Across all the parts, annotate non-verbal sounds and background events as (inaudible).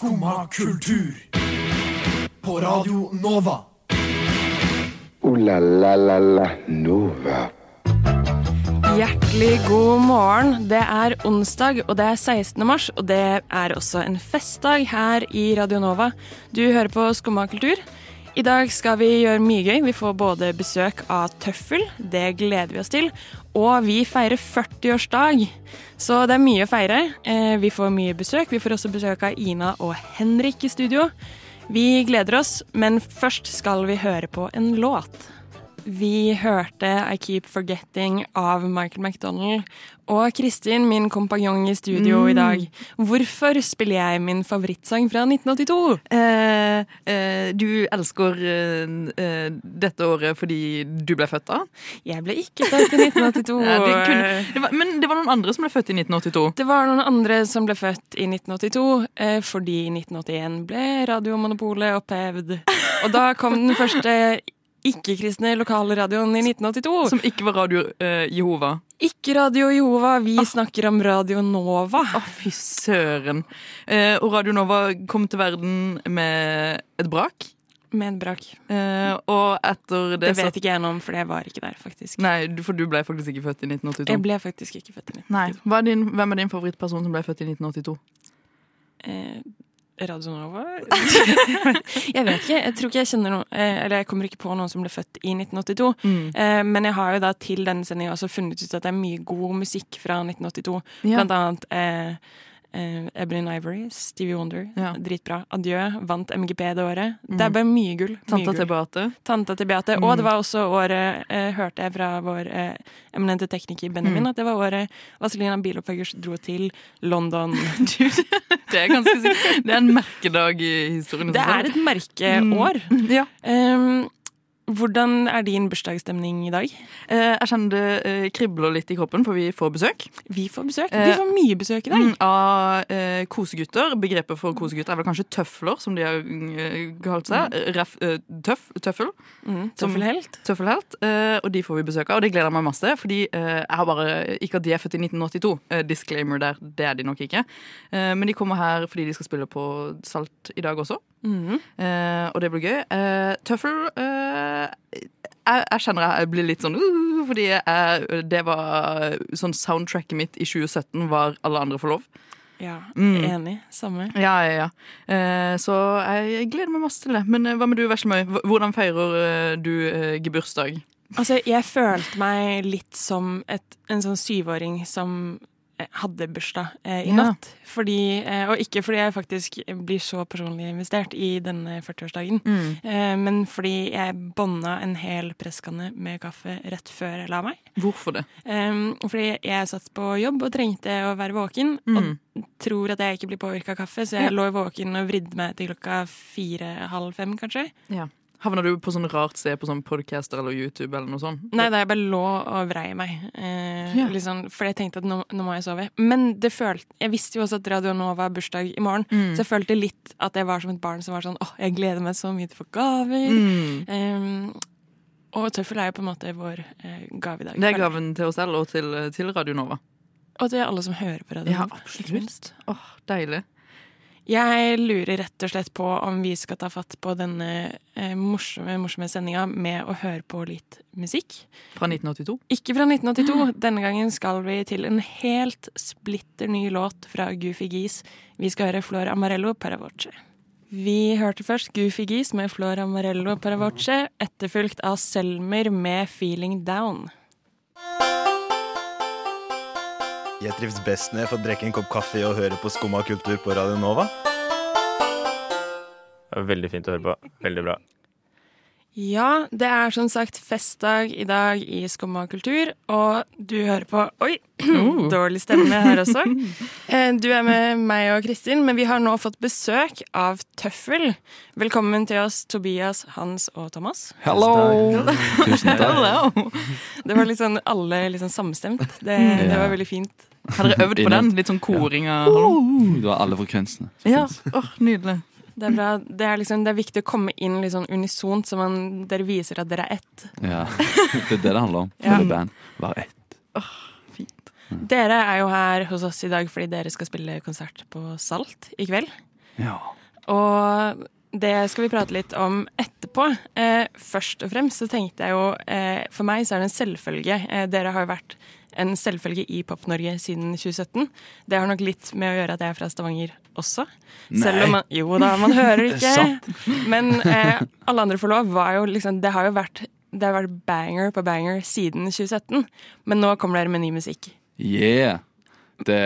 Skumma kultur. På Radio Nova. O-la-la-la-la Nova. Hjertelig god morgen. Det er onsdag, og det er 16. mars. Og det er også en festdag her i Radio Nova. Du hører på Skumma kultur. I dag skal vi gjøre mye gøy. Vi får både besøk av Tøffel, det gleder vi oss til, og vi feirer 40-årsdag. Så det er mye å feire. Eh, Vi får mye besøk. Vi får også besøk av Ina og Henrik i studio. Vi gleder oss, men først skal vi høre på en låt. Vi hørte I Keep Forgetting av Michael McDonald. Og Kristin, min kompanjong i studio i dag. Hvorfor spiller jeg min favorittsang fra 1982? Eh, eh, du elsker eh, eh, dette året fordi du ble født da? Jeg ble ikke født i 1982. (laughs) Ja, det kunne, det var, men det var noen andre som ble født i 1982. Det var noen andre som ble født i 1982, eh, fordi i 1981 ble radiomonopolet opphevd. Og da kom den første ikke-kristne lokalradioen i 1982. Som ikke var Radio eh, Jehova. Ikke Radio Jehova, vi snakker om Radio Nova. Å, fy søren. Eh, og Radio Nova kom til verden med et brak. Med en brak. Eh, og etter det, Det vet ikke jeg noe om, for jeg var ikke der, faktisk. Nei, for du ble faktisk ikke født i 1982. Jeg ble faktisk ikke født i 1982. Nei. Er din, hvem er din favorittperson som ble født i 1982? Eh, Radio Nova? (laughs) jeg vet ikke. Jeg tror ikke jeg kjenner noe eh, Eller jeg kommer ikke på noen som ble født i 1982. Mm. Eh, men jeg har jo da til denne sendinga også funnet ut at det er mye god musikk fra 1982. Ja. Blant annet eh, eh, Ebony Ivory, Stevie Wonder. Ja. Dritbra. Adjø vant MGP det året. Det er bare mye gull. Tanta til Beate. Tanta til Beate. Og det var også året, uh, hørte jeg fra vår uh, eminente tekniker Benjamin, at det var året Vazelina Bilopphøggers dro til London. (laughs) Det er ganske sikkert. (laughs) Det er en merkedag i historien. Det er et merkeår. Ja. Um, hvordan er din bursdagsstemning i dag? Eh, jeg kjenner det eh, kribler litt i kroppen, for vi får besøk. Vi får besøk. Eh, Vi får mye besøk i dag. Mm, av eh, kosegutter. Begrepet for kosegutter er vel kanskje tøfler, som de har eh, kalt seg. Ref, eh, tøff, tøffel. Mm, Tøffelhelt. Tøffelhelt. Eh, og de får vi besøk av, og det gleder jeg meg masse. Fordi eh, jeg har bare Ikke at de er født i 1982, eh, disclaimer der, det er de nok ikke. Eh, men de kommer her fordi de skal spille på Salt i dag også. Mm. Eh, og det blir gøy. Eh, tøffel eh, jeg, jeg kjenner jeg blir litt sånn uh, Fordi jeg, det var sånn soundtracket mitt i 2017 var Alle andre får lov. Ja, Mm. enig. Samme. Ja, ja, ja. Eh, så jeg gleder meg masse til det. Men eh, hva med du, Veslemøy? Hvordan feirer eh, du eh, gebursdag? Altså, jeg følte meg litt som et, en sånn syvåring som eh, hadde bursdag eh, i Ja. natt. Fordi, eh, og ikke fordi jeg faktisk blir så personlig investert i denne 40-årsdagen, eh, men fordi jeg bånda en hel presskanne med kaffe rett før jeg la meg. Hvorfor det? Um, fordi jeg satt på jobb og trengte å være våken, og tror at jeg ikke blir påvirka av kaffe, så jeg Ja. lå våken og vridde meg til klokka fire-halv fem, kanskje. Ja. Havna du på sånn rart sted på sånn podcaster eller YouTube eller noe sånt? Nei, da jeg bare lå og vrei meg. Eh, Ja. litt sånn, for jeg tenkte at nå, nå må jeg sove. Men det følte, jeg visste jo også at Radio Nova har bursdag i morgen, Mm. så jeg følte litt at jeg var som et barn som var sånn åh, jeg gleder meg så mye til å få gaver. Mm. Um, og tøffel er jo på en måte vår eh, gave i dag. Det er gaven til oss selv og til, til Radio Nova. Og til alle som hører på Radio Nova. Ja, absolutt. Åh, deilig. Jeg lurer rett og slett på om vi skal ta fatt på denne eh, morsomme, morsomme sendinga med å høre på litt musikk. Fra 1982. Ikke fra 1982. Denne gangen skal vi til en helt splitter ny låt fra Goofy Geese. Vi skal høre Flor Amarello Paravoce. Vi hørte først Goofy Geese med Flor Amarello Paravoce, etterfulgt av Selmer med Feeling Down. Jeg trives best når jeg får drikke en kopp kaffe og høre på Skumma kultur på Radio Nova. Det var Veldig fint å høre på. Veldig bra. Ja, det er som sagt festdag i dag i Skumma kultur, og du hører på Oi! (clears throat) Dårlig stemme her også. (laughs) Eh, Du er med meg og Kristin, men vi har nå fått besøk av Tøffel. Velkommen til oss, Tobias, Hans og Thomas. Hello! Tusen takk. Hello. (laughs) Det var sånn alle sånn samstemt. Det, det var veldig fint. Har dere øvd på den? Litt sånn koring av Du har alle frekvensene. Ja, oh, nydelig. Det er, bra. Det er, liksom, det er viktig å komme inn litt sånn unisont, så man, dere viser at dere er ett. Ja. (laughs) Det er det det handler om. Ja. Hele band. Bare ett. Dere er jo her hos oss i dag fordi dere skal spille konsert på Salt i kveld. Ja. Og det skal vi prate litt om etterpå. Eh, først og fremst så tenkte jeg jo eh, For meg så er det en selvfølge. Eh, dere har jo vært en selvfølge i Pop-Norge siden 2017. Det har nok litt med å gjøre at jeg er fra Stavanger også. Selv om man, jo da, man hører (laughs) det ikke. Men eh, alle andre får lov var jo liksom Det har jo vært, det har vært banger på banger siden 2017. Men nå kommer dere med ny musikk. Yeah! Det,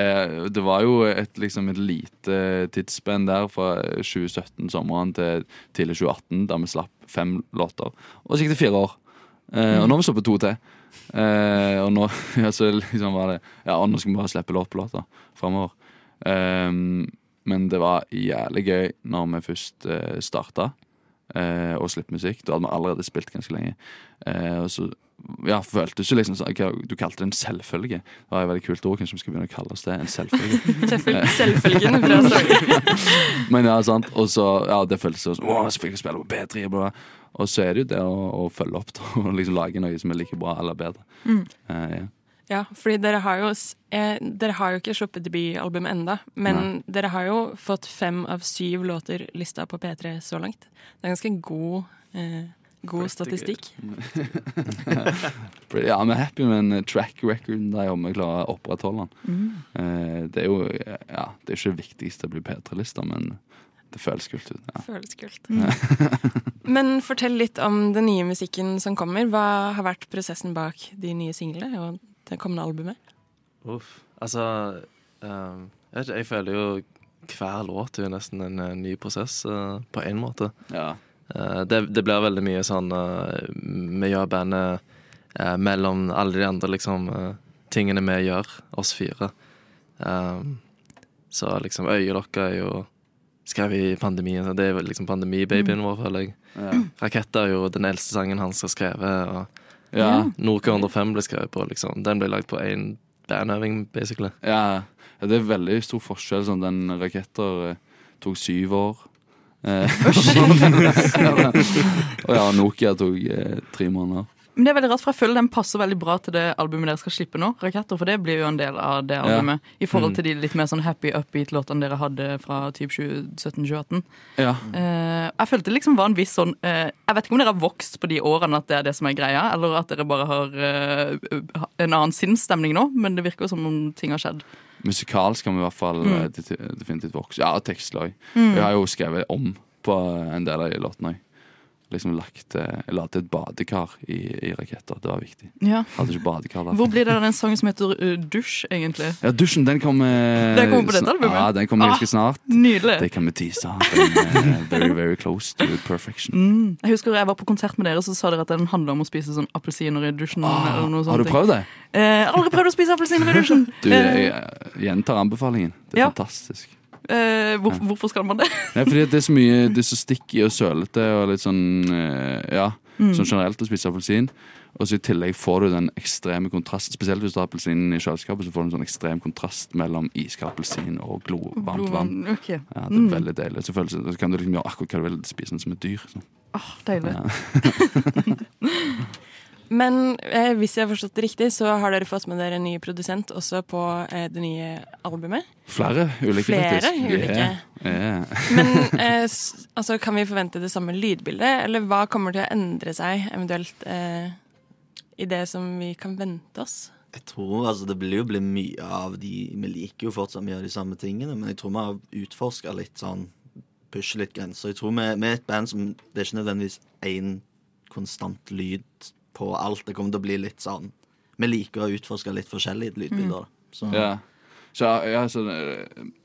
det var jo et, liksom et lite tidsspenn der fra 2017-sommeren til tidlig 2018, da vi slapp fem låter. Og så gikk det fire år. Eh, og nå har vi sluppet to til. Eh, og nå (laughs) ja, så liksom var det Ja, og nå skal vi bare slippe låt da, framover. Eh, men det var jævlig gøy når vi først eh, starta eh, å slippe musikk. Da hadde vi allerede spilt ganske lenge. Eh, og så ja, føltes jo liksom Du kalte det en selvfølge. Det var et veldig kult ord. Kanskje vi skal begynne å kalle oss det en selvfølge. (laughs) Selvfølgen fra. (laughs) Men ja, sant Og så, ja, det føltes sånn Åh, så fikk jeg spille på B3 bla. Og så er det jo det å, å følge opp da, (laughs) Og liksom lage noe som er like bra eller bedre Eh, ja. Ja, fordi dere har jo eh, Dere har jo ikke sluppet debutalbum enda, men dere har jo fått fem av syv låter lista på P3 så langt. Det er ganske god, eh, god statistikk. (laughs) Ja, vi er happy med en track record Der om vi klarer å opprettholde den Eh, Det er jo ja, Det er ikke det viktigste å bli P3-lista Men det føles kult ut ja. Føles kult. (laughs) Men fortell litt om den nye musikken som kommer. Hva har vært prosessen bak de nye singlene og det kommende albumet? Uff. Altså um, jeg, vet ikke, jeg føler jo hver låt er jo nesten en en ny prosess, uh, på en måte. Ja, Eh, det, det blir veldig mye sånn eh, Vi gjør bandet eh, mellom alle de andre liksom eh, tingene vi gjør, oss fire. Um, så liksom Øyelokka er jo skrevet i pandemien. Det er liksom pandemibabyen vår, føler jeg. ja. Raketter er jo den eldste sangen hans har skrevet. Og ja. Nordka 105 ble skrevet på, liksom. Den ble lagd på én bandøving, basically. Ja, ja, det er veldig stor forskjell. Sånn, den raketter eh, tok syv år. Eh, og (laughs) ja, Nokia tok eh, tre måneder. Men det er veldig rart, for jeg føler den passer veldig bra til det albumet dere skal slippe nå. Raketter, For det blir jo en del av det Ja. albumet. I forhold Mm. til de litt mer sånn happy upbeat-låtene dere hadde fra typ 2017-2018. Ja. Uh, jeg følte det liksom var en viss sånn uh, Jeg vet ikke om dere har vokst på de årene at det er det som er greia, eller at dere bare har uh, en annen sinnsstemning nå, men det virker jo som om ting har skjedd. Musikalsk kan vi i hvert fall Mm. definitivt vokse. Ja, og tekstlig òg. Jeg har jo skrevet om på en del av de låtene òg. Liksom lagt, eh, la til et badekar i, i raketter. Det var viktig. Ja. Hadde ikke badekar der. Hvor blir det av den sangen som heter uh, Dusj, egentlig? Ja, dusjen, den kommer Den kommer på dette albumet? Ja, den kommer Ah. ganske snart. Nydelig. Det kan vi tease. Den er very, very close to perfection. Mm. Jeg husker jeg var på konsert med dere, så sa dere at den handler om å spise sånn appelsiner i dusjen. Ah, eller noe har du prøvd det? Eh, aldri prøvd å spise appelsiner i dusjen! Du, jeg, jeg gjentar anbefalingen. Det er Ja. fantastisk. Eh, hvor, hvorfor skal man det? Nei, fordi det er så mye Det er så sticky og sølete og litt sånn eh, Ja, Mm. sånn generelt å spise appelsin. Og så i tillegg får du den ekstreme kontrast Spesielt hvis du har appelsinen i kjøleskapet, så får du en sånn ekstrem kontrast mellom iskald appelsin og glovarmt vann. Okay. Ja, det er veldig deilig. Så, føles, så kan du liksom gjøre akkurat hva du vil, spise den som et dyr. Åh, oh, deilig. Ja. (laughs) (laughs) Men eh, hvis jeg har forstått det riktig, så har dere fått med dere en ny produsent også på eh, det nye albumet. Flere ulike, Flere faktisk. ulike. Yeah, yeah. Men (laughs) eh, altså, kan vi forvente det samme lydbildet, eller hva kommer til å endre seg eventuelt eh, i det som vi kan vente oss? Jeg tror altså Det blir jo bli mye av de Vi liker jo fortsatt mye av de samme tingene, men jeg tror vi har utforska litt sånn Pushe litt grenser. Jeg tror vi, vi er et band som Det er ikke nødvendigvis én konstant lyd på alt. Det kommer til å bli litt sånn Vi liker å utforske litt forskjellige lydbilder. Mm. Så Ja. Så, ja, så,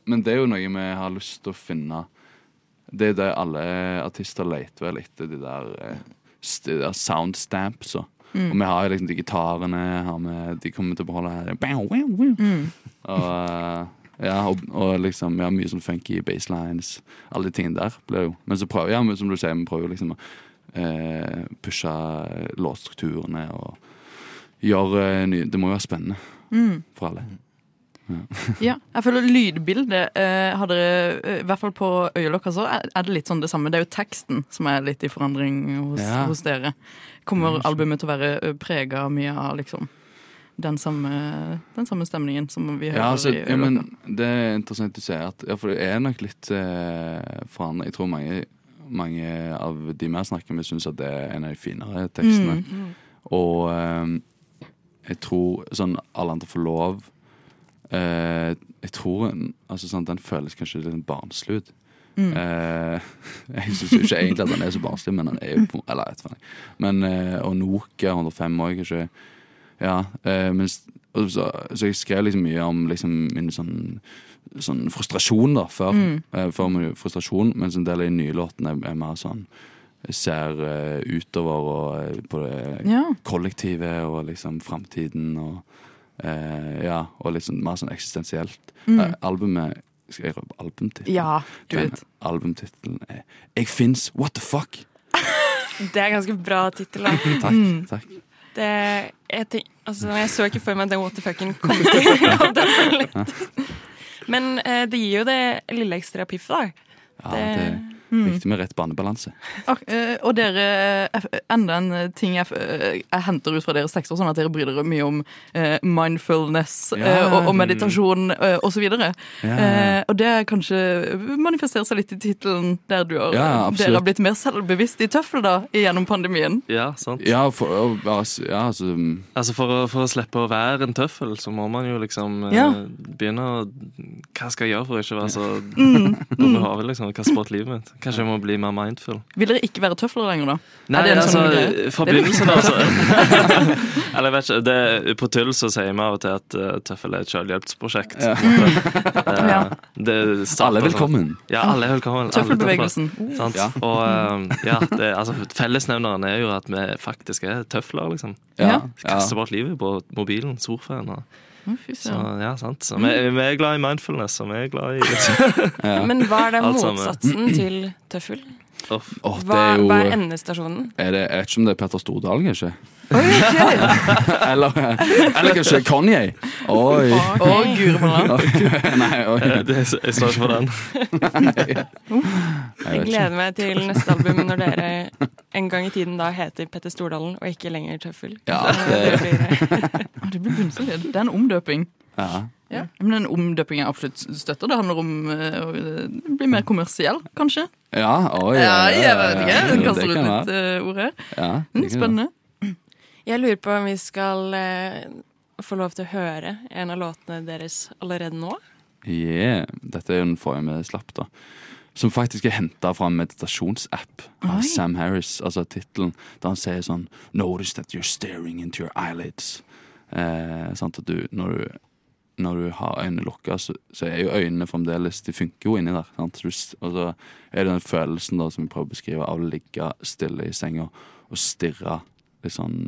men det er jo noe vi har lyst til å finne. Det er det alle artister leter vel etter, de der, eh, de der sound stamps. Og, og vi har jo liksom de gitarene De kommer til å beholde her. Bow, wow, wow. Og, eh, ja, og, og liksom vi har mye sånn funky baselines. Alle de tingene der blir jo Men så prøver ja, som du sier, vi prøver liksom å eh, pushe låtstrukturene og gjøre eh, nye Det må jo være spennende for alle. (laughs) Ja, jeg føler lydbildet eh, har dere, eh, I hvert fall på øyelokk, altså, er, det litt sånn det samme. Det er jo teksten som er litt i forandring hos, Ja. hos dere. Kommer albumet til å være prega mye av liksom den samme, den samme stemningen som vi hører Ja, altså, i ja, men det er interessant du sier at Ja, for det er nok litt eh, forandring. Jeg tror mange, mange av de vi har snakket med, syns at det er en av de finere tekstene. Mm. Og eh, jeg tror sånn Alle andre får lov eh, Jeg tror altså, sånn, den føles kanskje litt barnslig ut. Mm. Eh, (laughs) jeg syns ikke egentlig at den er så barnslig, men den er jo på Eller vet jeg Men eh, Og Nokia 105 òg, kanskje. Ja. Eh, men, så, så jeg skrev liksom mye om liksom min sånn, sånn frustrasjon da før. Mm. Eh, før med frustrasjon, mens en del av de nye låtene er, er mer sånn ser uh, utover og eh, på det Ja. kollektivet og liksom framtiden og uh, Ja, og liksom mer sånn eksistensielt. Mm. Uh, albumet Skal jeg røpe albumtittelen? ja, du vet. Albumtittelen er 'Jeg fins, what the fuck'? (laughs) Det er ganske bra tittel, da. (laughs) Takk. Mm. takk Det, jeg, tenk, altså, jeg så ikke for meg at den what the fucken kom til. (laughs) Men eh, det gir jo det lille ekstra piffet, da. Ja, det er Mm. viktig med rett banebalanse. Ak eh, og dere, eh, enda en eh, ting jeg, jeg henter ut fra deres tekster, sånn at dere bryr dere mye om uh, mindfulness ja. uh, og, og meditasjon uh, osv. Ja. uh, og det kanskje manifesterer seg litt i tittelen, der du har, Ja, dere har blitt mer selvbevisst i tøffel da, gjennom pandemien. Ja, sant. Ja, for, å ja, altså mm, Altså for å, for å slippe å være en tøffel, så må man jo liksom Ja. begynne å Hva skal jeg gjøre for å ikke være så Mm. dum i hodet, liksom? Hva bort livet mitt. Kanskje jeg må bli mer mindful. Vil dere ikke være tøflere lenger, da? Nei, er det altså, sånn fra begynnelsen av, så (laughs) Eller jeg vet ikke. Det, på tull så sier vi av og til at uh, tøffel er et selvhjelpsprosjekt. Ja. (laughs) Ja. det Alle er sånn- velkommen. Ja, alle er velkommen. Tøffelbevegelsen. tøfler. Ja. Og uh, ja, det, altså, fellesnevneren er jo at vi faktisk er tøfler, liksom. Ja. Kaster bort livet på mobilen, sofaen. Og, så, ja, sant. Så vi, vi er glad i mindfulness, og vi er glad i (laughs) ja. Men hva er det motsatsen til tøffel? Det Hva, er jo hva er endestasjonen? er det, Jeg vet ikke om det er Petter Stordalen, kanskje? (laughs) eller, eller kanskje Kanye? Oi. Å, (laughs) guri malla. Nei, oi. Eh, det, jeg står ikke for den. Jeg Jeg gleder meg til neste album når dere en gang i tiden da heter Petter Stordalen og ikke lenger Tøffel. Ja, det det- blir, Det blir bunnsolid. Det er en omdøping. Ja. Ja. Men den omdøpingen jeg absolutt støtter. Det handler om eh, å bli mer kommersiell, kanskje. Ja, oh, Ja, jeg vet ikke. Jeg kaster ut litt være. eh, ord her. Ja, Mm. Spennende. Jeg lurer på om vi skal eh, få lov til å høre en av låtene deres allerede nå. Yeah. Dette er jo den forrige vi slapp, da. Som faktisk er henta fra en meditasjonsapp av Oi. Sam Harris. Altså tittelen der han sier sånn Notice that you're staring into your eyelids. Eh, sant at du når, du når du har øynene lukka, så, så er jo øynene fremdeles De funker jo inni der. Sant? Og så er det den følelsen da som vi prøver å beskrive av å ligge stille i senga og stirre litt sånn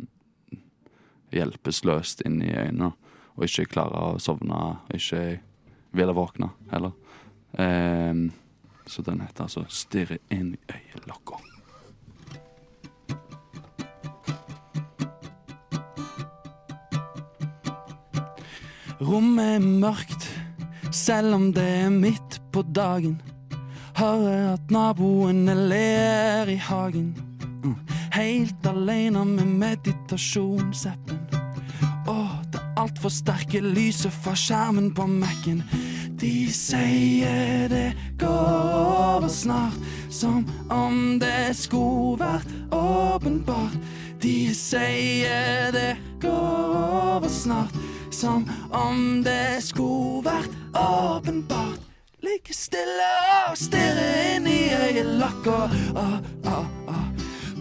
hjelpeløst inn i øynene. Og ikke klare å sovne, og ikke ville våkne heller. Um, så den heter altså 'Stirre inn i øyelokka'. Rommet er mørkt, selv om det er midt på dagen. Hører at naboene ler i hagen. Helt alene med meditasjonsappen. Å, det altfor sterke lyset fra skjermen på Mac-en. De sier det går over snart, som om det skulle vært åpenbart. De sier det går over snart, som om det skulle vært åpenbart. Ligge stille og stirre inn i øyelokka. Ah, ah, ah.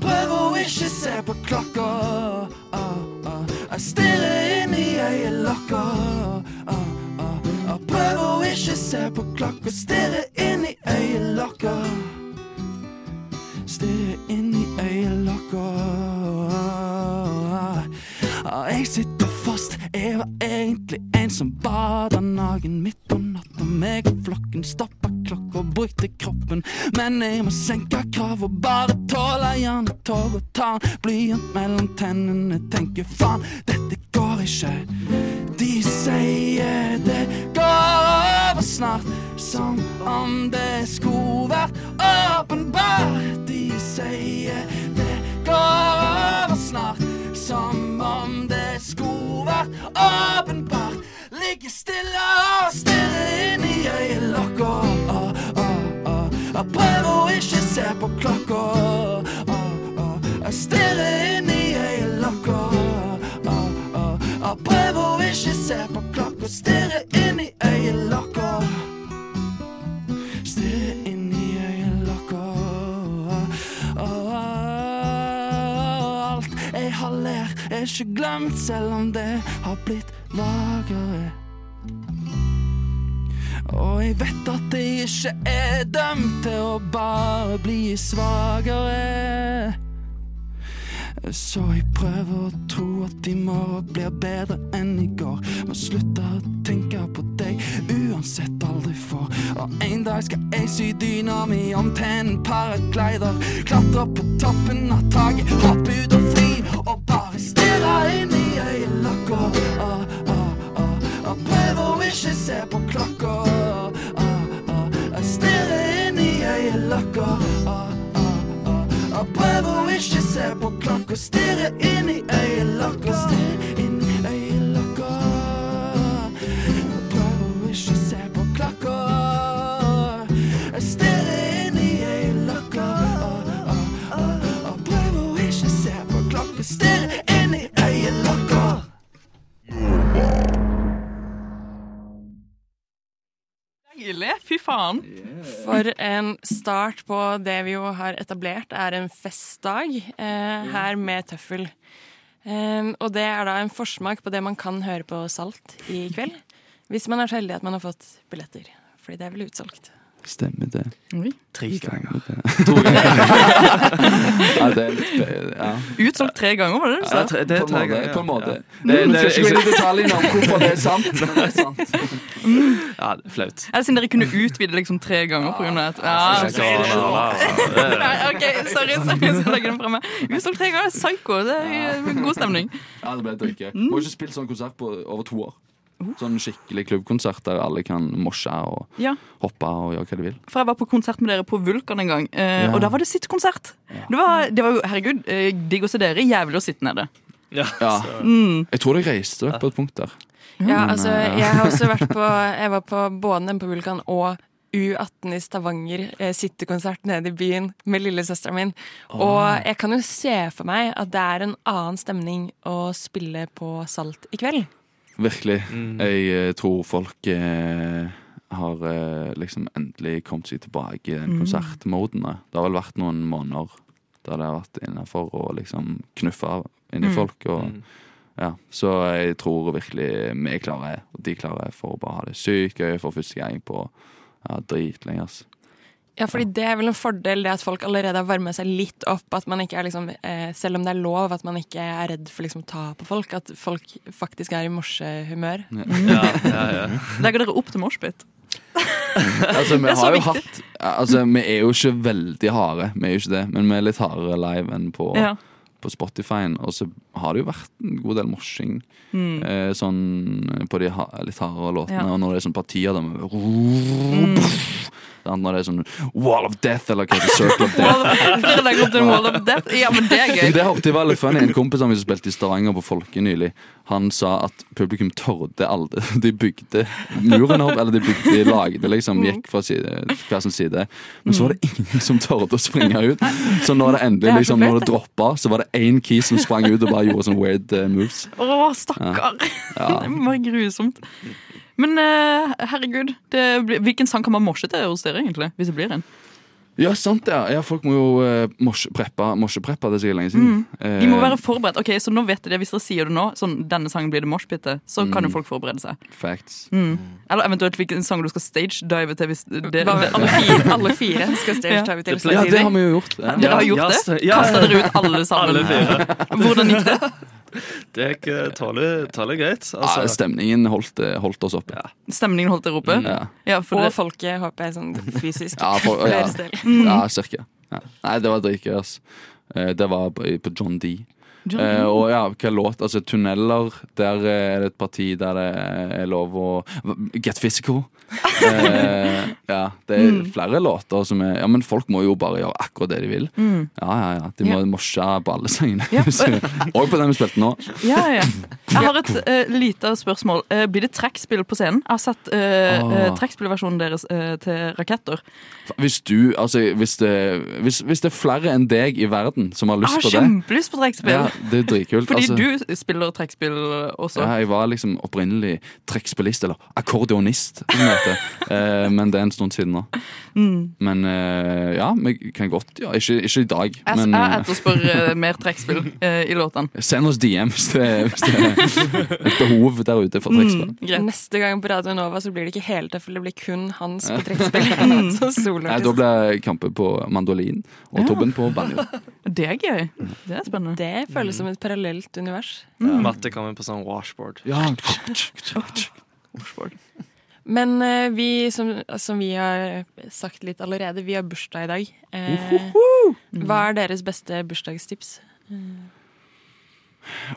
Prøv å ikke se på klokka. Jeg stirrer inn i øyelokka. Prøv å ikke se på klokka. Stirre inn i øyelokka. Stirre inn i øyelokka. Jeg sitter jeg var egentlig en som bada nagen midt på natta. Meg og flokken stoppa klokka og brukte kroppen. Men jeg må senke krav og bare tåle hjernetog og ta blyant mellom tennene. Tenker faen, dette går ikke. De sier det går over snart, som om det skulle vært åpenbart. De sier det går over snart, som om det skulle vært åpenbart ligger stille og stirrer inn i øyelokka. Ah, ah. Jeg prøver å ikke se på klokka. Stirrer inn i øyelokka. Prøv å ikke se på klokka, Stirre inn i øyelokka. Er ikke glemt, selv om det har blitt vagere. Og jeg vet at jeg ikke er dømt til å bare bli svakere. Så jeg prøver å tro at i morgen blir bedre enn i går. Må slutte å tenke på deg, uansett aldri får. Og en dag skal jeg sy dyna mi om til en paraglider. Klatre på toppen av taket, hoppe ut og fri. og bare stirre inn i øyelokka. Ah, ah, ah. Og prøver å ikke se på klokka. Ah, ah. Jeg stirrer inn i øyelokka. Ah, ah, ah. Prøver å ikke se på klokka, Stirrer inn i øyelokka. Faen. For en start på det vi jo har etablert er en festdag eh, her med tøffel. Eh, og det er da en forsmak på det man kan høre på Salt i kveld. Hvis man er så heldig at man har fått billetter. Fordi det er vel utsolgt. Stemmer det. Oi. Tre ganger. Det. (laughs) To ganger. ja, det er litt ja. Utsolgt tre ganger, var det det du sa? Ja, det er På en tre måte. ganger. På en måte. Ja. Det, det, skal ikke gå inn i detaljene om hvorfor det er sant. (laughs) Men det er sant. ja, det er flaut. Eller siden dere kunne utvide liksom tre ganger pga. et ja, Nei, OK, sorry. sorry så legger den fra meg. Utsolgt tre ganger, psycho. Det er god stemning. Ja, det ble drikke. Må ikke spille sånn konsert på over to år. Sånn skikkelig klubbkonsert der alle kan mosje og Ja. hoppe og gjøre hva de vil. For jeg var på konsert med dere på Vulkan en gang, eh, Ja. og da var det sittekonsert. Det, var, det var jo, herregud, eh, digg å se dere. Jævlig å sitte nede. Ja. Mm. Jeg tror jeg reiste dere på et punkt der. Ja, Men, altså, jeg har også vært (laughs) på Jeg var på både den på Vulkan og U18 i Stavanger, eh, sittekonsert nede i byen med lillesøsteren min. Og jeg kan jo se for meg at det er en annen stemning å spille på Salt i kveld. Virkelig. Jeg eh, tror folk eh, har eh, liksom endelig kommet seg tilbake i den konsertmoden. Det har vel vært noen måneder der det har vært innafor å liksom knuffe inn i folk. Og, ja. Så jeg tror virkelig vi klarer og de klarer for å bare ha det sykt gøy for første gang på ja, dritlenge. ass. Ja, fordi det er vel en fordel det at folk allerede har varmet seg litt opp. At man ikke er liksom, eh, selv om det er lov, at man ikke er redd for liksom å ta på folk. At folk faktisk er i morsehumør. Ja, ja, ja. (laughs) Legger dere opp til morsbit? (laughs) Altså, vi har jo hatt Altså, vi er jo ikke veldig harde, vi er jo ikke det, men vi er litt hardere live enn på, Ja. på Spotify. Og så har det jo vært en god del morsing Mm. eh, sånn på de ha, litt hardere låtene. Ja. Og når det er sånn partier da med Sant? Når det er sånn Wall of Death eller hva heter Circle of Death. Ja, men det er gøy. Det hørte jeg var litt funny. En kompis av meg som spilte i Stavanger på Folke nylig, han sa at publikum torde aldri (laughs) De bygde muren opp, eller de bygde, de lagde liksom, gikk fra side, hver sin side. Men så var det ingen som torde å springe ut. Så når det Det endelig liksom, når det droppa, så var det én key som sprang ut og bare gjorde sånne weird eh, moves. Å, stakkar. Ja. Det må være grusomt. Men eh, herregud, det blir, hvilken sang kan man morse til hos dere, egentlig? Hvis det blir en? Ja, sant det. Ja, folk må jo uh, morsepreppe. Morsepreppe, det er sikkert lenge siden. De må Eh, være forberedt. Ok, Så nå vet de, hvis dere sier det nå, sånn denne sangen blir det moshpit til, så kan jo folk forberede seg. Facts. Eller eventuelt hvilken sang du skal stage-dive til. hvis det, Bare alle fire, alle fire skal stage dive til Ja, det har samtidig. vi jo gjort. Ja. Dere har gjort Ja, det? st- ja, Kasta dere ut alle sammen? Alle fire. Hvordan gikk det? (laughs) Det gikk eh, greit. Altså. greit. Ja, Altså. stemningen holdt, eh, holdt oss oppe. Stemningen holdt dere oppe? Ja. Ja, for Og det... folket, håper jeg, sånn fysisk. (laughs) Ja, for, ja. Ja cirka. Ja. Nei, det var dritgøy, ass. Eh, Det var på på John D. Eh, og ja, hva låt? Altså, Tunneler. Der eh, er det et parti der det er lov å Get physical. (laughs) Eh, ja, det er flere låter som er Ja, men folk må jo bare gjøre akkurat det de vil. Mm. Ja, ja, ja. De må Ja. mosje på alle (laughs) sangene. Ja. (laughs) Og på den vi spilte nå. Ja, ja. Jeg har et uh, lite spørsmål. Uh, blir det trekkspill på scenen? Jeg har sett uh, Åh. trekkspillversjonen deres uh, til raketter. Hvis du, altså hvis det, hvis, hvis det er flere enn deg i verden som har lyst på det Jeg har kjempelyst på trekkspill. ja, Det er dritkult. Fordi altså. du spiller trekkspill også. Ja, jeg var liksom opprinnelig trekkspillist, eller akkordionist, som det heter. (laughs) Eh, men det er en stund siden nå. Mm. Men eh, ja, vi kan godt ja, ikke, ikke i dag, Jeg, men jeg eh, etterspør eh, (laughs) mer trekkspill eh, i låtene. send oss DM hvis det, hvis det er et behov der ute for trekkspill. Mm. Neste gang på Radio Nova så blir det ikke hele tøffel, det blir kun hans på (laughs) trekkspill. mm. Nei, da blir kamper på mandolin og Ja. Tobben på banjo. Det er gøy. Det er spennende. Det føles som et parallelt univers. Matte kommer på sånn washboard. Ja. Men uh, vi, som, som vi har sagt litt allerede, vi har bursdag i dag. Eh, hva er deres beste bursdagstips?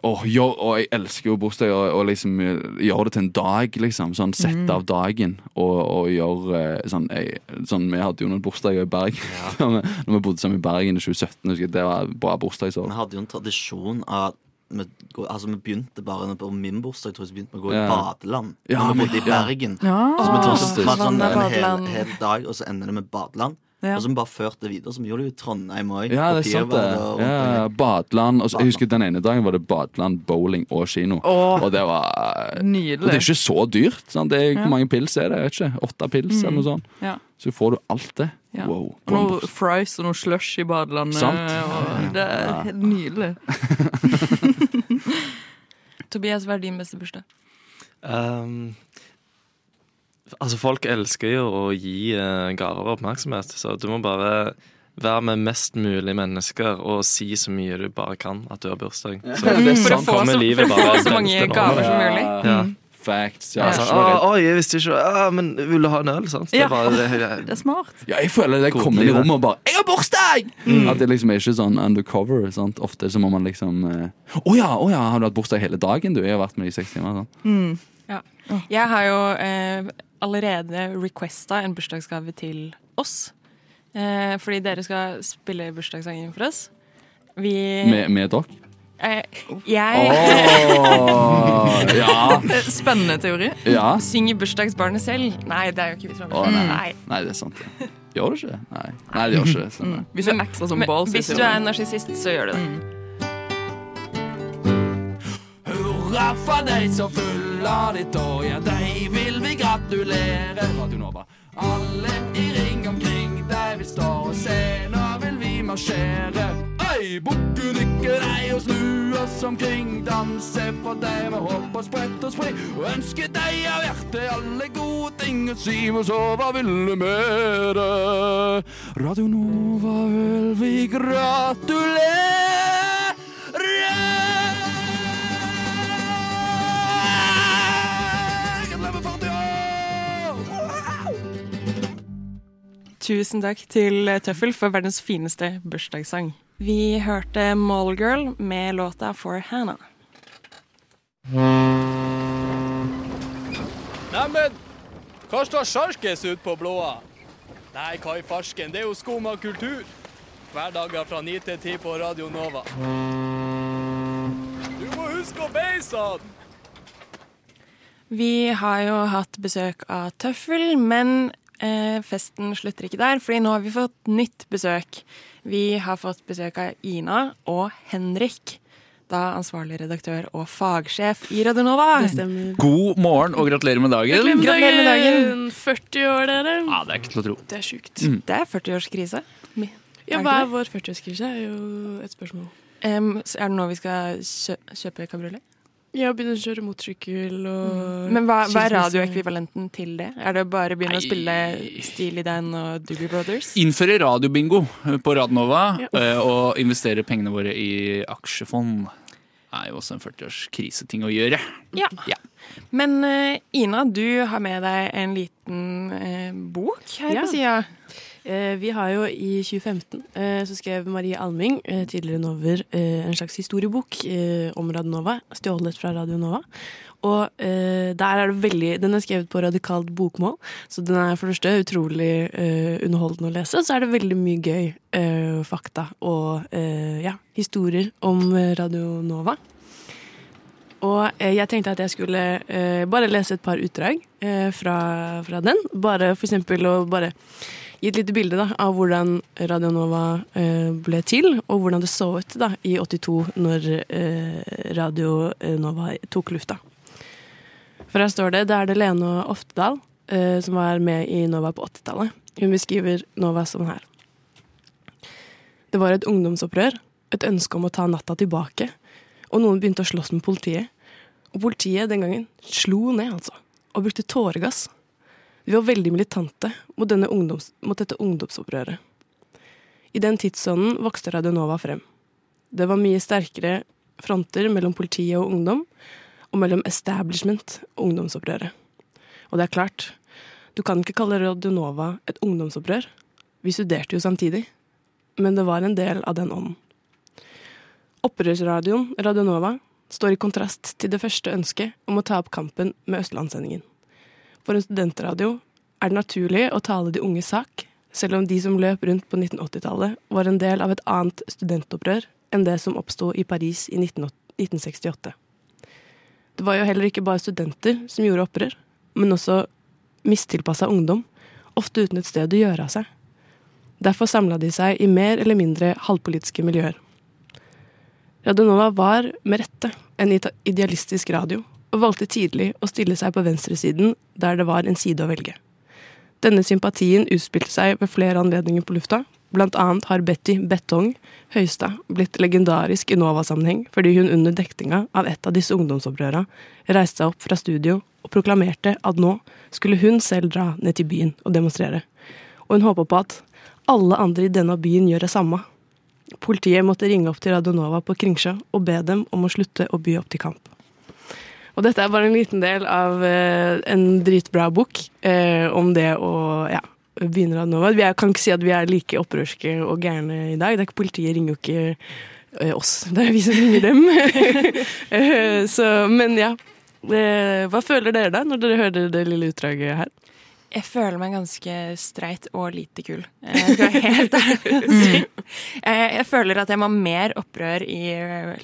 Åh, gjør, og jeg elsker jo bursdag og, og liksom eh, gjøre det til en dag, liksom. Sånn sette av dagen og, og gjøre eh, sånn, jeg, sånn Vi hadde jo noen bursdager i Bergen (laughs) vi, når vi bodde sammen i Bergen i 2017. Husker jeg, det var bra bursdagsår. Vi hadde jo en tradisjon av vi, altså, vi begynte bare på min bursdag tror jeg, vi begynte med å gå i Ja. badeland. Ja, når vi bodde i. Bergen. Ja. Så vi tok sånn en hel, hel dag, og så ender det med badeland. Ja. Og som bare førte det videre, som gjorde det jo i Trondheim òg. Ja, det er sant, det. Ja, ja, badeland. Og så- jeg husker Den ene dagen var det badeland, bowling og kino. Åh, Og det var Nydelig. Og det er ikke så dyrt. Sant? Det er, Ja. Hvor mange pils er det? Jeg vet ikke. Åtte pils eller noe sånt. Ja. Så får du alt det. Ja. Wow. Og noe fries og noe slush i badelandet. Sant. Og det er helt nydelig. (laughs) (laughs) Tobias, hva er din beste bursdag? Um, altså, folk elsker jo å gi uh, gaver oppmerksomhet, så du må bare være med mest mulig mennesker og si så mye du bare kan at du har bursdag. Så For å sånn få så, for å få så mange gaver som mulig. Ja. Facts. Ja, Ja, sånn, så redd. «Å, jeg visste ikke å, men vil du ha en øl? Sant? Det Ja. er bare, det, Det er smart. Ja, jeg føler det kommer inn i rommet og bare 'Jeg har bursdag!' At det liksom er ikke sånn undercover. Sant? Ofte så må man liksom eh, 'Å ja, å ja, har du hatt bursdag hele dagen, du?' Jeg har vært med i seks timer. Sånn. Mm. Jeg har jo eh, allerede requesta en bursdagsgave til oss. Eh, fordi dere skal spille bursdagssangen for oss. Vi Med, med dere. eh, Jeg Åh, (laughs) ja. Spennende teori. ja. synger bursdagsbarnet selv. Nei, det er jo ikke vi Å, nei. Nei. Nei, det er sant. Ja. Gjør det ikke? Nei, nei det gjør ikke det. Sånn. Mm. Hvis du er ekstra som ball, hvis du er en narsissist, så gjør du det. Hurra for deg som fyller ditt år, ja, deg vil gratulere. Radio. Alle i ring omkring deg vil stå og se, nå vil vi marsjere. Øy, bukke nikke deg og snu oss omkring, danse for deg med håp og sprett og spring. Og ønske deg av hjertet alle gode ting, og si hvor så hva vil du med det? Radio Nova vil vi gratulere. Tusen takk til Tøffel for verdens fineste bursdagssang. Vi hørte Mallgirl med låta For Hannah. Neimen, hva står sjarkes ut på blåa? Nei, hva i farsken, det er jo skum av kultur. Hverdager fra 9 til 10 på Radio Nova. Du må huske å beise han! Vi har jo hatt besøk av Tøffel, men eh, festen slutter ikke der, fordi nå har vi fått nytt besøk. Vi har fått besøk av Ina og Henrik, da ansvarlig redaktør og fagsjef i Radionova. God morgen og gratulerer med dagen. Gratulerer med dagen. 40 år, dere. Ja, det er ikke til å tro. Det er sjukt. Mm. Det er 40-årskrise. Ja, hva er vår 40-årskrise? er jo et spørsmål. Um, så er det nå vi skal kjø kjøpe kabriolet? Ja, begynne å kjøre motorsykkel og Men hva, hva er radioekvivalenten til det? Er det bare å begynne å spille Steely Dan og Doobie Brothers? Innføre radiobingo på Radnova Ja. eh, og investere pengene våre i aksjefond. er jo også en 40-årskriseting å gjøre. Ja. Men eh, Ina, du har med deg en liten eh, bok her Ja. på sida. Eh, vi har jo i 2015 eh, så skrev Marie Alming, eh, tidligere Nover, en slags historiebok om Radionova, stjålet fra Radionova. Og der er det veldig Den er skrevet på radikalt bokmål, så den er for det første utrolig underholdende å lese. Så er det veldig mye gøy fakta og ja, historier om Radionova. Radio Nova. Og jeg tenkte at jeg skulle bare lese et par utdrag fra, fra den. Bare for eksempel å bare gi et lite bilde da, av hvordan Radio Nova eh, ble til, og hvordan det så ut da, i 82 når eh, Radio Nova tok lufta. For her står det det er det Lene Oftedal eh, som var med i Nova på 80-tallet. Hun beskriver Nova sånn her. Det var et ungdomsopprør, et ønske om å ta natta tilbake, og noen begynte å slåss med politiet. Og politiet den gangen slo ned, altså, og brukte tåregass. Vi var veldig militante mot, ungdoms, mot dette ungdomsopprøret. I den tidsånden vokste Radio Nova frem. Det var mye sterkere fronter mellom politiet og ungdom, og mellom establishment og ungdomsopprøret. Og det er klart, du kan ikke kalle Radio Nova et ungdomsopprør. Vi studerte jo samtidig, men det var en del av den ånden. Opprørsradioen Radio Nova, står i kontrast til det første ønsket om å ta opp kampen med Østlandssendingen. For en studentradio er det naturlig å tale de unges sak, selv om de som løp rundt på 1980-tallet var en del av et annet studentopprør enn det som oppsto i Paris i 1968. Det var jo heller ikke bare studenter som gjorde opprør, men også mistilpassa ungdom, ofte uten et sted å gjøre av seg. Derfor samla de seg i mer eller mindre halvpolitiske miljøer. Radionova var, med rette, en idealistisk radio, og valgte tidlig å stille seg på venstresiden der det var en side å velge. Denne sympatien utspilte seg ved flere anledninger på lufta. Blant annet har Betty Betong Høistad blitt legendarisk i Nova-sammenheng fordi hun under dektinga av et av disse ungdomsopprøra reiste seg opp fra studio og proklamerte at nå skulle hun selv dra ned til byen og demonstrere. Og hun håpa på at alle andre i denne byen gjør det samme. Politiet måtte ringe opp til Radionova på Kringsjå og be dem om å slutte å by opp til kamp. Og dette er bare en liten del av eh, en dritbra bok eh, om det å ja, begynne Radionova. Jeg kan ikke si at vi er like opprørske og gærne i dag. Det er ikke Politiet ringer jo ikke eh, oss, det er vi som ringer dem. (laughs) Så, men ja. Hva føler dere da, når dere hører det lille utdraget her? Jeg føler meg ganske streit og lite kul. Jeg skal være helt ærlig å si. Jeg, jeg føler at jeg må ha mer opprør i,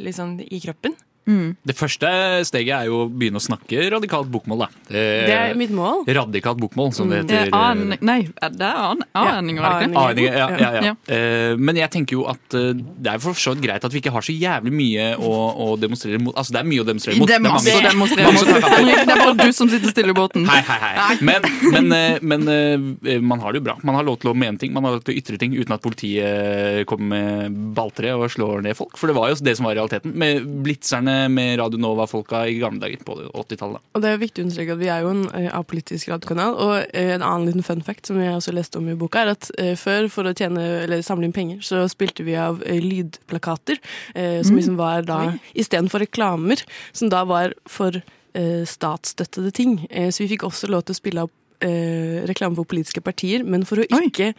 liksom, i kroppen. Det første steget er jo å begynne å snakke radikalt bokmål. Da. Det, Det er mitt mål. Radikalt bokmål, som det Det heter. er an, nei, er det an, A-endinger, er aninger? Ja, ja, ja. Ja. Eh, Men jeg tenker jo at eh, det er for så vidt greit at vi ikke har så jævlig mye å, å demonstrere mot. Altså det er mye å demonstrere mot. Det er masse å demonstrere mot. Henrik, det er bare du som sitter stille i båten. Hei, hei, hei. Men, men, eh, men man har det jo bra. Man har lov til å mene ting, man har lov til å ytre ting uten at politiet kommer med balltre og slår ned folk. For det var jo det som var realiteten. Med blitzerne, med Radio Nova-folka i gamle dager på 80-tallet. Og det er viktig å understreke at vi er jo en eh, apolitisk radiokanal. Og eh, en annen liten fun fact som jeg også leste om i boka, er at eh, før, for å tjene, eller samle inn penger, så spilte vi av eh, lydplakater. Eh, som Mm. liksom var da istedenfor reklamer, som da var for eh, statsstøttede ting. Eh, så vi fikk også lov til å spille opp eh, reklame for politiske partier, men for å ikke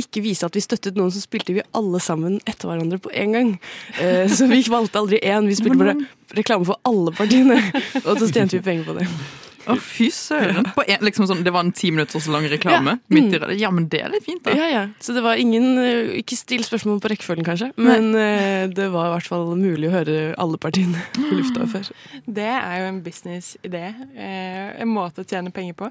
ikke vise at vi støttet noen, så spilte vi alle sammen etter hverandre på en gang. Eh, så vi valgte aldri én. Vi spilte bare reklame for alle partiene, og så tjente vi penger på det. Å, fy søren. En, liksom sånn, det var en ti minutter så lang reklame. Ja. Midt i det. Ja, men det er litt fint, da. Ja, ja. Så det var ingen eh, Ikke still spørsmål på rekkefølgen, kanskje, men Nei. det var i hvert fall mulig å høre alle partiene på lufta før. Det er jo en businessidé. Eh, en måte å tjene penger på.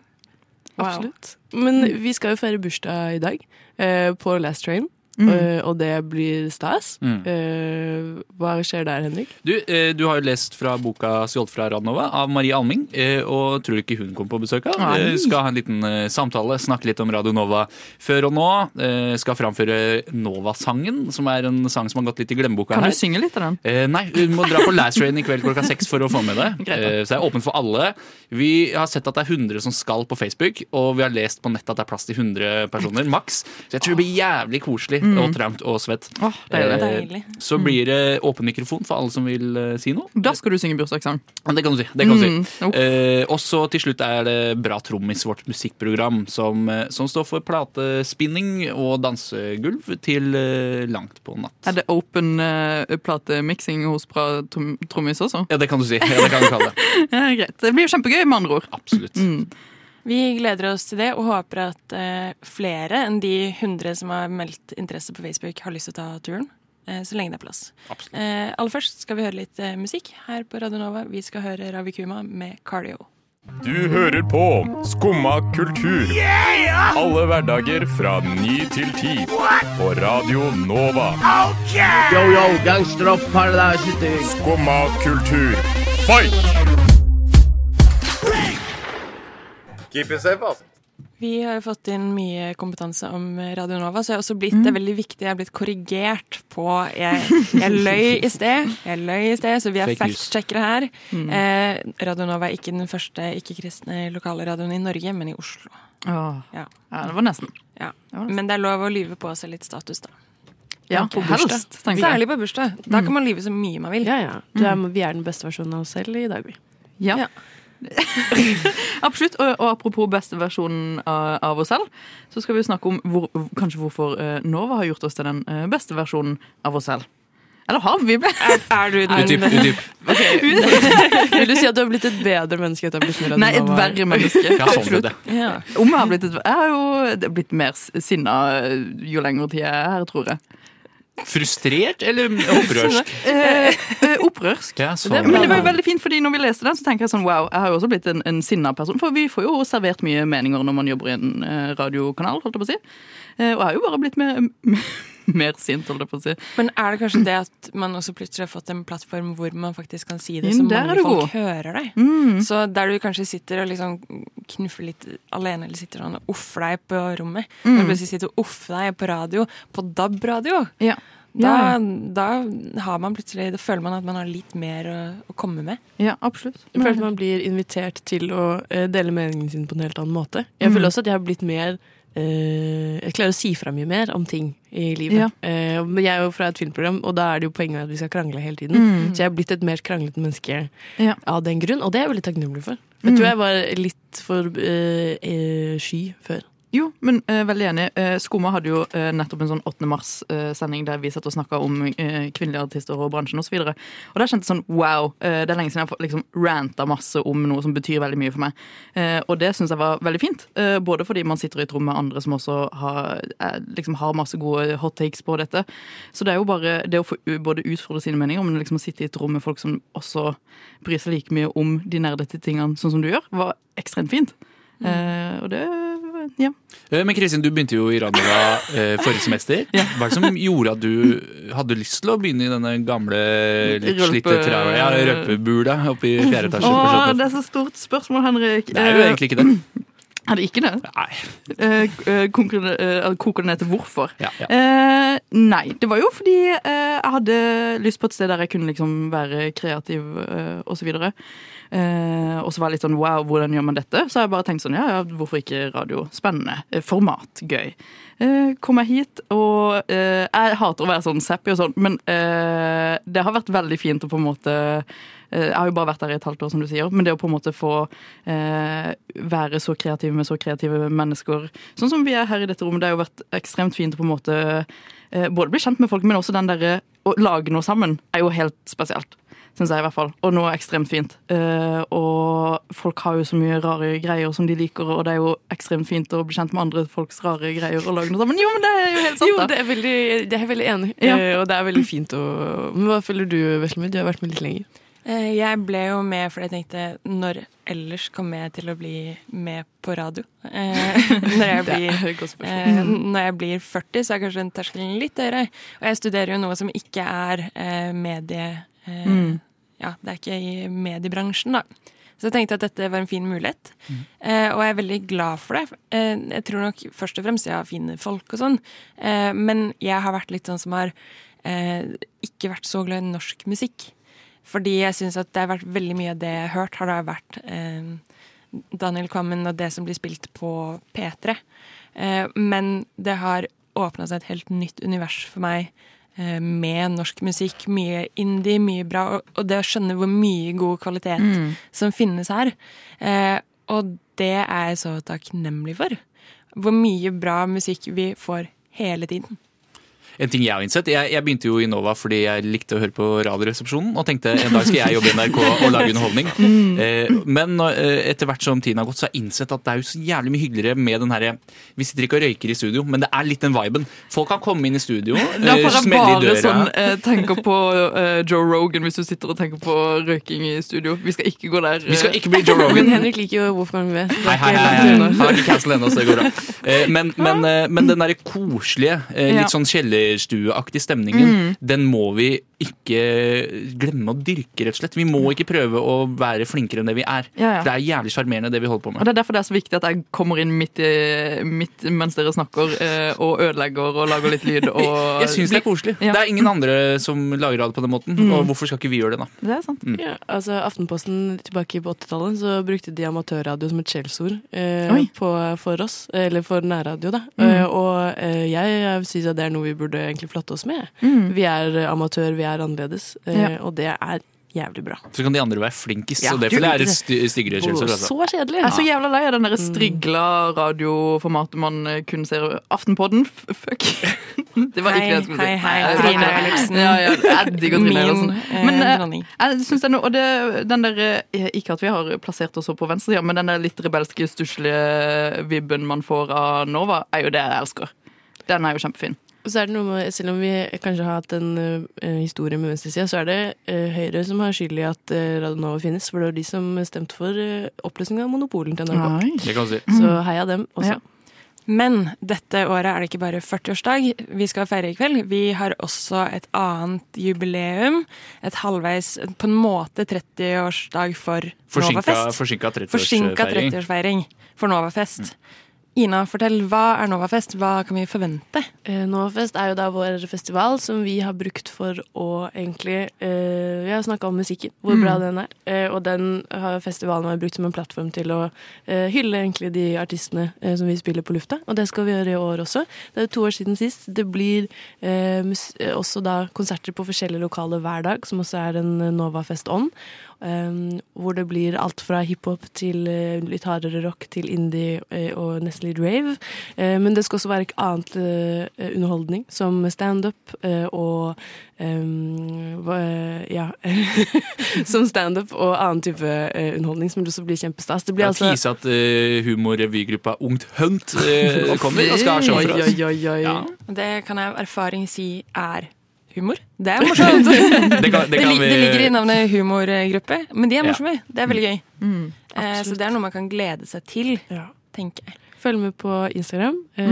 Wow. Men vi skal jo feire bursdag i dag, eh, på Last Train. Mm. eh, og det blir stas. Mm. Eh, hva skjer der, Henrik? Du, eh, du har jo lest fra boka 'Stjålet fra Radnova' av Marie Alming. Eh, og tror du ikke hun kommer på besøk? skal ha en liten samtale, snakke litt om Radio Nova før og nå. Eh, skal framføre Nova-sangen, som er en sang som har gått litt i glemmeboka Kan her. du synge litt av den? Eh, nei, du må dra på Last Rain i kveld klokka (laughs) seks for å få med det. Greit. Så det er åpent for alle. Vi har sett at det er 100 som skal på Facebook, og vi har lest på nettet at det er plass til 100 personer, maks. Så jeg tror det blir jævlig koselig Mm. og trangt og svett. Åh, deilig. Eh, Deilig. Så blir det åpen mikrofon for alle som vil eh, si noe. Da skal du synge bursdagssang. Det kan du si. Det kan du Mm, si. Eh, og så til slutt er det Bra trommis, vårt musikkprogram, som, eh, som står for platespinning og dansegulv til eh, langt på natt. Er det open uh, platemiksing hos Bra trommis også? Ja, det kan du si. Ja, det kan du kalle det. (laughs) Ja, greit. Det blir jo kjempegøy, med andre ord. Absolutt. Mm. Vi gleder oss til det og håper at eh, flere enn de 100 som har meldt interesse på Facebook, har lyst til å ta turen. eh, så lenge det er plass. Absolutt. aller først skal vi høre litt eh, musikk her på Radio Nova. Vi skal høre Ravi Kuma med 'Cardio'. Du hører på Skumma kultur. Alle hverdager fra ny til ti. På Radio Nova. Yo, yo, gangsteropp, Skumma kultur, fight! Keep it safe, altså. Vi har jo fått inn mye kompetanse om Radio Nova, så jeg har også blitt, Mm. det er veldig viktig, jeg har blitt korrigert på Jeg, jeg løy i sted, jeg løy i sted, så vi er fact-sjekkere her. Mm. Eh, Radio Nova er ikke den første ikke-kristne lokale radioen i Norge, men i Oslo. Åh. Ja. Ja, det var nesten. Ja. Men det er lov å lyve på seg litt status, da. Ja, på helst, jeg. Særlig på bursdag. Da kan man lyve så mye man vil. Ja, ja. Du er, vi er den beste versjonen av oss selv i dag, vi. Ja. (laughs) Absolutt. Og, og apropos beste versjonen av, av oss selv, så skal vi snakke om hvor, kanskje hvorfor eh, Nova har gjort oss til den eh, beste versjonen av oss selv. Eller har vi blitt? Er, er du den Utdyp, utdyp. (laughs) (laughs) Vil du si at du har blitt et bedre menneske etter å ha blitt Nei, et Nova? verre menneske. Ja, sånn det. Ja. Om jeg har blitt et Jeg har jo blitt mer sinna jo lengre tid jeg er her, tror jeg. Frustrert eller opprørsk? (laughs) Eh, eh, opprørsk. Ja, Det, men det var jo veldig fint, fordi når vi leste den, så tenker jeg sånn wow, jeg har jo også blitt en, en sinna person. For vi får jo servert mye meninger når man jobber i en eh, radiokanal, holdt jeg på å si. Eh, og jeg har jo bare blitt mer, (laughs) mer sint, holdt jeg på å si. Men er det kanskje det at man også plutselig har fått en plattform hvor man faktisk kan si det, så mange folk god. hører deg? Mm. Så der du kanskje sitter og liksom knuffer litt alene, eller sitter sånn og offer deg på rommet, Mm. når du plutselig sitter og offer deg på radio, på DAB-radio, Ja. da, Ja. da har man plutselig Da føler man at man har litt mer å, å komme med. Ja, absolutt. Jeg føler at man blir invitert til å eh, dele meningen sin på en helt annen måte. Jeg Mm. føler også at jeg har blitt mer Jeg klarer å si fra mye mer om ting i livet. Ja. Eh, men jeg er jo fra et filmprogram, og da er det jo poenget at vi skal krangle hele tiden. Mm. Så jeg har blitt et mer kranglete menneske Ja. av den grunn, og det er jeg veldig takknemlig for. For Mm. Jeg tror jeg var litt for eh, eh, sky før. Jo, men eh, veldig enig. Uh, Skumma hadde jo eh, nettopp en sånn 8. mars-sending der vi satt og snakka om eh, kvinnelige artister og bransjen osv. Og, og der kjente jeg sånn wow, eh, det er lenge siden jeg har liksom ranta masse om noe som betyr veldig mye for meg. Eh, og det syns jeg var veldig fint. Eh, både fordi man sitter i et rom med andre som også har, eh, liksom har masse gode hot takes på dette. Så det er jo bare det å få både utfordre sine meninger, men liksom sitte i et rom med folk som også bryr seg like mye om de nerdete tingene sånn som du gjør, var ekstremt fint. Mm. og det ja. Eh, Men Kristin, du begynte jo i Radnova eh, forrige semester. Hva er det som gjorde at du hadde lyst til å begynne i denne gamle, litt slitte? Ja, røpebula oppe i fjerde etasje. Åh, det er så stort spørsmål, Henrik. Det er jo Eh, egentlig ikke det. Er det ikke det? Nei. Eh, eh, koker det eh, ned til hvorfor? Ja, ja. Eh, nei, det var jo fordi eh, jeg hadde lyst på et sted der jeg kunne liksom være kreativ eh, osv. Eh, og så var det litt sånn wow, hvordan gjør man dette? Så har jeg bare tenkt sånn ja, ja, hvorfor ikke radio? Spennende. Eh, format. Gøy. Uh, kom jeg hit, og eh, jeg hater å være sånn sappy og sånn, men eh, det har vært veldig fint å på en måte eh, jeg har jo bare vært der i et halvt år, som du sier, men det å på en måte få eh, være så kreativ med så kreative mennesker, sånn som vi er her i dette rommet, det har jo vært ekstremt fint å på en måte eh, både bli kjent med folk, men også den derre å lage noe sammen er jo helt spesielt. Syns jeg i hvert fall. Og noe ekstremt fint. Eh, og folk har jo så mye rare greier som de liker, og det er jo ekstremt fint å bli kjent med andre folks rare greier og lage noe sammen. Jo, men det er jo helt sant, Jo, da. det er veldig, det er veldig enig Ja. Eh, og det er veldig fint å Men hva føler du, Veslemid? Du har vært med litt lenger. Eh, Jeg ble jo med fordi jeg tenkte når ellers kommer jeg til å bli med på radio? Eh, (laughs) når, jeg blir, eh, når jeg blir 40, så er kanskje den terskelen litt høyere. Og jeg studerer jo noe som ikke er eh, medie... Eh, Mm. Ja, det er ikke i mediebransjen, da. Så jeg tenkte at dette var en fin mulighet, eh, og jeg er veldig glad for det. Eh, jeg tror nok først og fremst jeg har fine folk og sånn, eh, men jeg har vært litt sånn som har eh, ikke vært så glad i norsk musikk. Fordi jeg syns at det har vært veldig mye av det jeg har hørt, har da vært eh, Daniel Kvammen og det som blir spilt på P3. Eh, men det har åpna seg et helt nytt univers for meg eh, med norsk musikk. Mye indie, mye bra, og, og det å skjønne hvor mye god kvalitet Mm. som finnes her. Eh, og det er jeg så takknemlig for. Hvor mye bra musikk vi får hele tiden. En ting jeg har innsett, jeg, jeg begynte jo i Nova fordi jeg likte å høre på Radioresepsjonen og tenkte en dag skal jeg jobbe i NRK og lage underholdning. (laughs) Eh, men eh, etter hvert som tiden har gått, så har jeg innsett at det er jo så jævlig mye hyggeligere med den herre Vi sitter ikke og røyker i studio, men det er litt den viben. Folk kan komme inn i studio, Da (laughs) eh, smelle i bare døra. sånn eh, tenker på eh, Joe Rogan hvis du sitter og tenker på røyking i studio. Vi skal ikke gå der. Vi skal eh. ikke bli Joe (laughs) Rogan. Men Henrik liker jo Wolfgang V. vet, Hei, er hei, hei. Han er ikke cancel ennå, så det går bra. Eh, Men, men, eh, men den derre koselige, eh, litt sånn kjellerstueaktige stemningen, Mm. den må vi ikke glemme å dyrke, rett og slett. Vi må ikke prøve å være flinkere enn det vi er. Ja, ja. Det er jævlig sjarmerende, det vi holder på med. Og. Det er derfor det er så viktig at jeg kommer inn midt, i, midt mens dere snakker, eh, og ødelegger og lager litt lyd. Og (laughs) Jeg syns det er koselig. Ja. Det er ingen andre som lager radio på den måten, Mm. og hvorfor skal ikke vi gjøre det, da? Det er sant. Mm. Ja, altså Aftenposten tilbake på 80-tallet så brukte de amatørradio som et skjellsord eh, for oss, eller for nærradio. da. Mm. Eh, og eh, jeg syns det er noe vi burde egentlig flotte oss med. Mm. Vi er amatør, vi er annerledes, eh, Ja. og det er jævlig bra. Så kan de andre være flinkest, Ja. og det er styggere kjølelser. Altså. Så kjedelig. Jeg er så jævla lei av den derre der strigla radioformatet man eh, kun ser. Aftenpodden, fuck. (laughs) Det var ikke det jeg skulle si. Hei, hei, hei. Trine Eilertsen. Ja, ja, jeg Trine eh, Men eh, jeg er og det, den der, ikke at vi har plassert oss opp på venstresida, men den der litt rebelske, stusslige vibben man får av Nova, er jo det jeg elsker. Den er jo kjempefin. Og så er det noe med, Selv om vi kanskje har hatt en uh, historie med venstresida, så er det uh, Høyre som har skyld i at uh, Radio Nova finnes. For det var de som stemte for uh, oppløsning av monopolen til NRK. Det kan si. Så heia dem også. Ja. Men dette året er det ikke bare 40-årsdag vi skal feire i kveld. Vi har også et annet jubileum. Et halvveis, på en måte 30-årsdag for Forsinka, Novafest. forsinka 30-årsfeiring. Forsinka 30-årsfeiring for Novafest. Ina, fortell, hva er Novafest? Hva kan vi forvente? Eh, Novafest er jo da vår festival som vi har brukt for å egentlig eh, Vi har snakka om musikken, hvor Mm. bra den er. Eh, og den har festivalen har brukt som en plattform til å eh, hylle egentlig de artistene eh, som vi spiller på lufta. Og det skal vi gjøre i år også. Det er to år siden sist. Det blir også da konserter på forskjellige lokaler hver dag, som også er en Novafest On. Um, hvor det blir alt fra hiphop til uh, litt hardere rock til indie uh, og nesten litt rave. Uh, men det skal også være annet eh, underholdning, som standup uh, og um, Ja. (laughs) som standup og annen type underholdning, som også blir kjempestas. Det blir altså Jeg tisa at uh, humorrevygruppa Ungt Hunt kommer og skal ha show for oss. Oi, oi, oi. Ja. Det kan jeg av erfaring si er humor. Det er morsomt. (laughs) Det kan- det kan det, det ligger i navnet humorgruppe, men de er Ja. Det er veldig gøy. Mm, Eh, så det er noe man kan glede seg til, tenker jeg. Følg med på Instagram. Eh,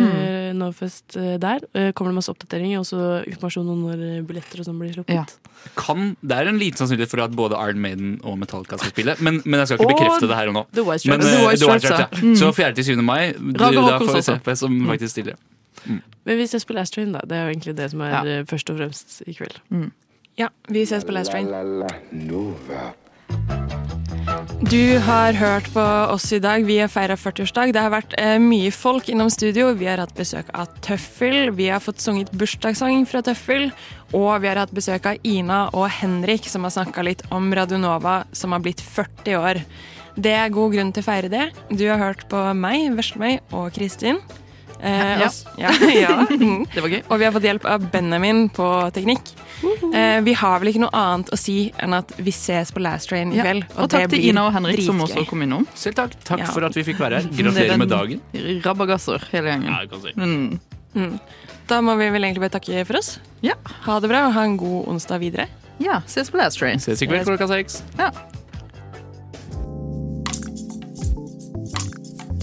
Mm. Eh, der. Eh, kommer det masse oppdateringer og også informasjon om når eh, billetter og sånn blir sluppet. Kan, det er en liten sannsynlighet for at både Iron Maiden og Metallica skal spille, men, men jeg skal ikke Og bekrefte det her og nå. The White Men, Stripes. eh, The White Stripes, Stripes, ja. ja. Mm. Så 4. til 7. mai, du, da får vi se hvem som Mm. faktisk stiller. Men vi ses på Last Train, da. Det er jo egentlig det som er Ja. eh, først og fremst i kveld. Ja, vi ses på Last Train. Nova. Du har hørt på oss i dag. Vi har feira 40-årsdag. Det har vært eh, mye folk innom studio. Vi har hatt besøk av Tøffel. Vi har fått sunget bursdagssang fra Tøffel. Og vi har hatt besøk av Ina og Henrik, som har snakka litt om Radionova, som har blitt 40 år. Det er god grunn til å feire det. Du har hørt på meg, Veslemøy og Kristin. Eh, Ja. (laughs) ja, ja. (laughs) Det var gøy. Og vi har fått hjelp av Benjamin på teknikk. Eh, vi har vel ikke noe annet å si enn at vi ses på Last Train i Ja. kveld. Og takk til Ina og Henrik som dritgøy. også kom innom. Selv takk. Takk Ja. for at vi fikk være her. Er Gratulerer med dagen. Rabagasser, hele gjengen. Ja, kan si. Mm. Mm. Da må vi vel egentlig bare takke for oss. Ja. Ha det bra og ha en god onsdag videre. Ja, ses på Last Train. Ses i kveld klokka seks. Ja.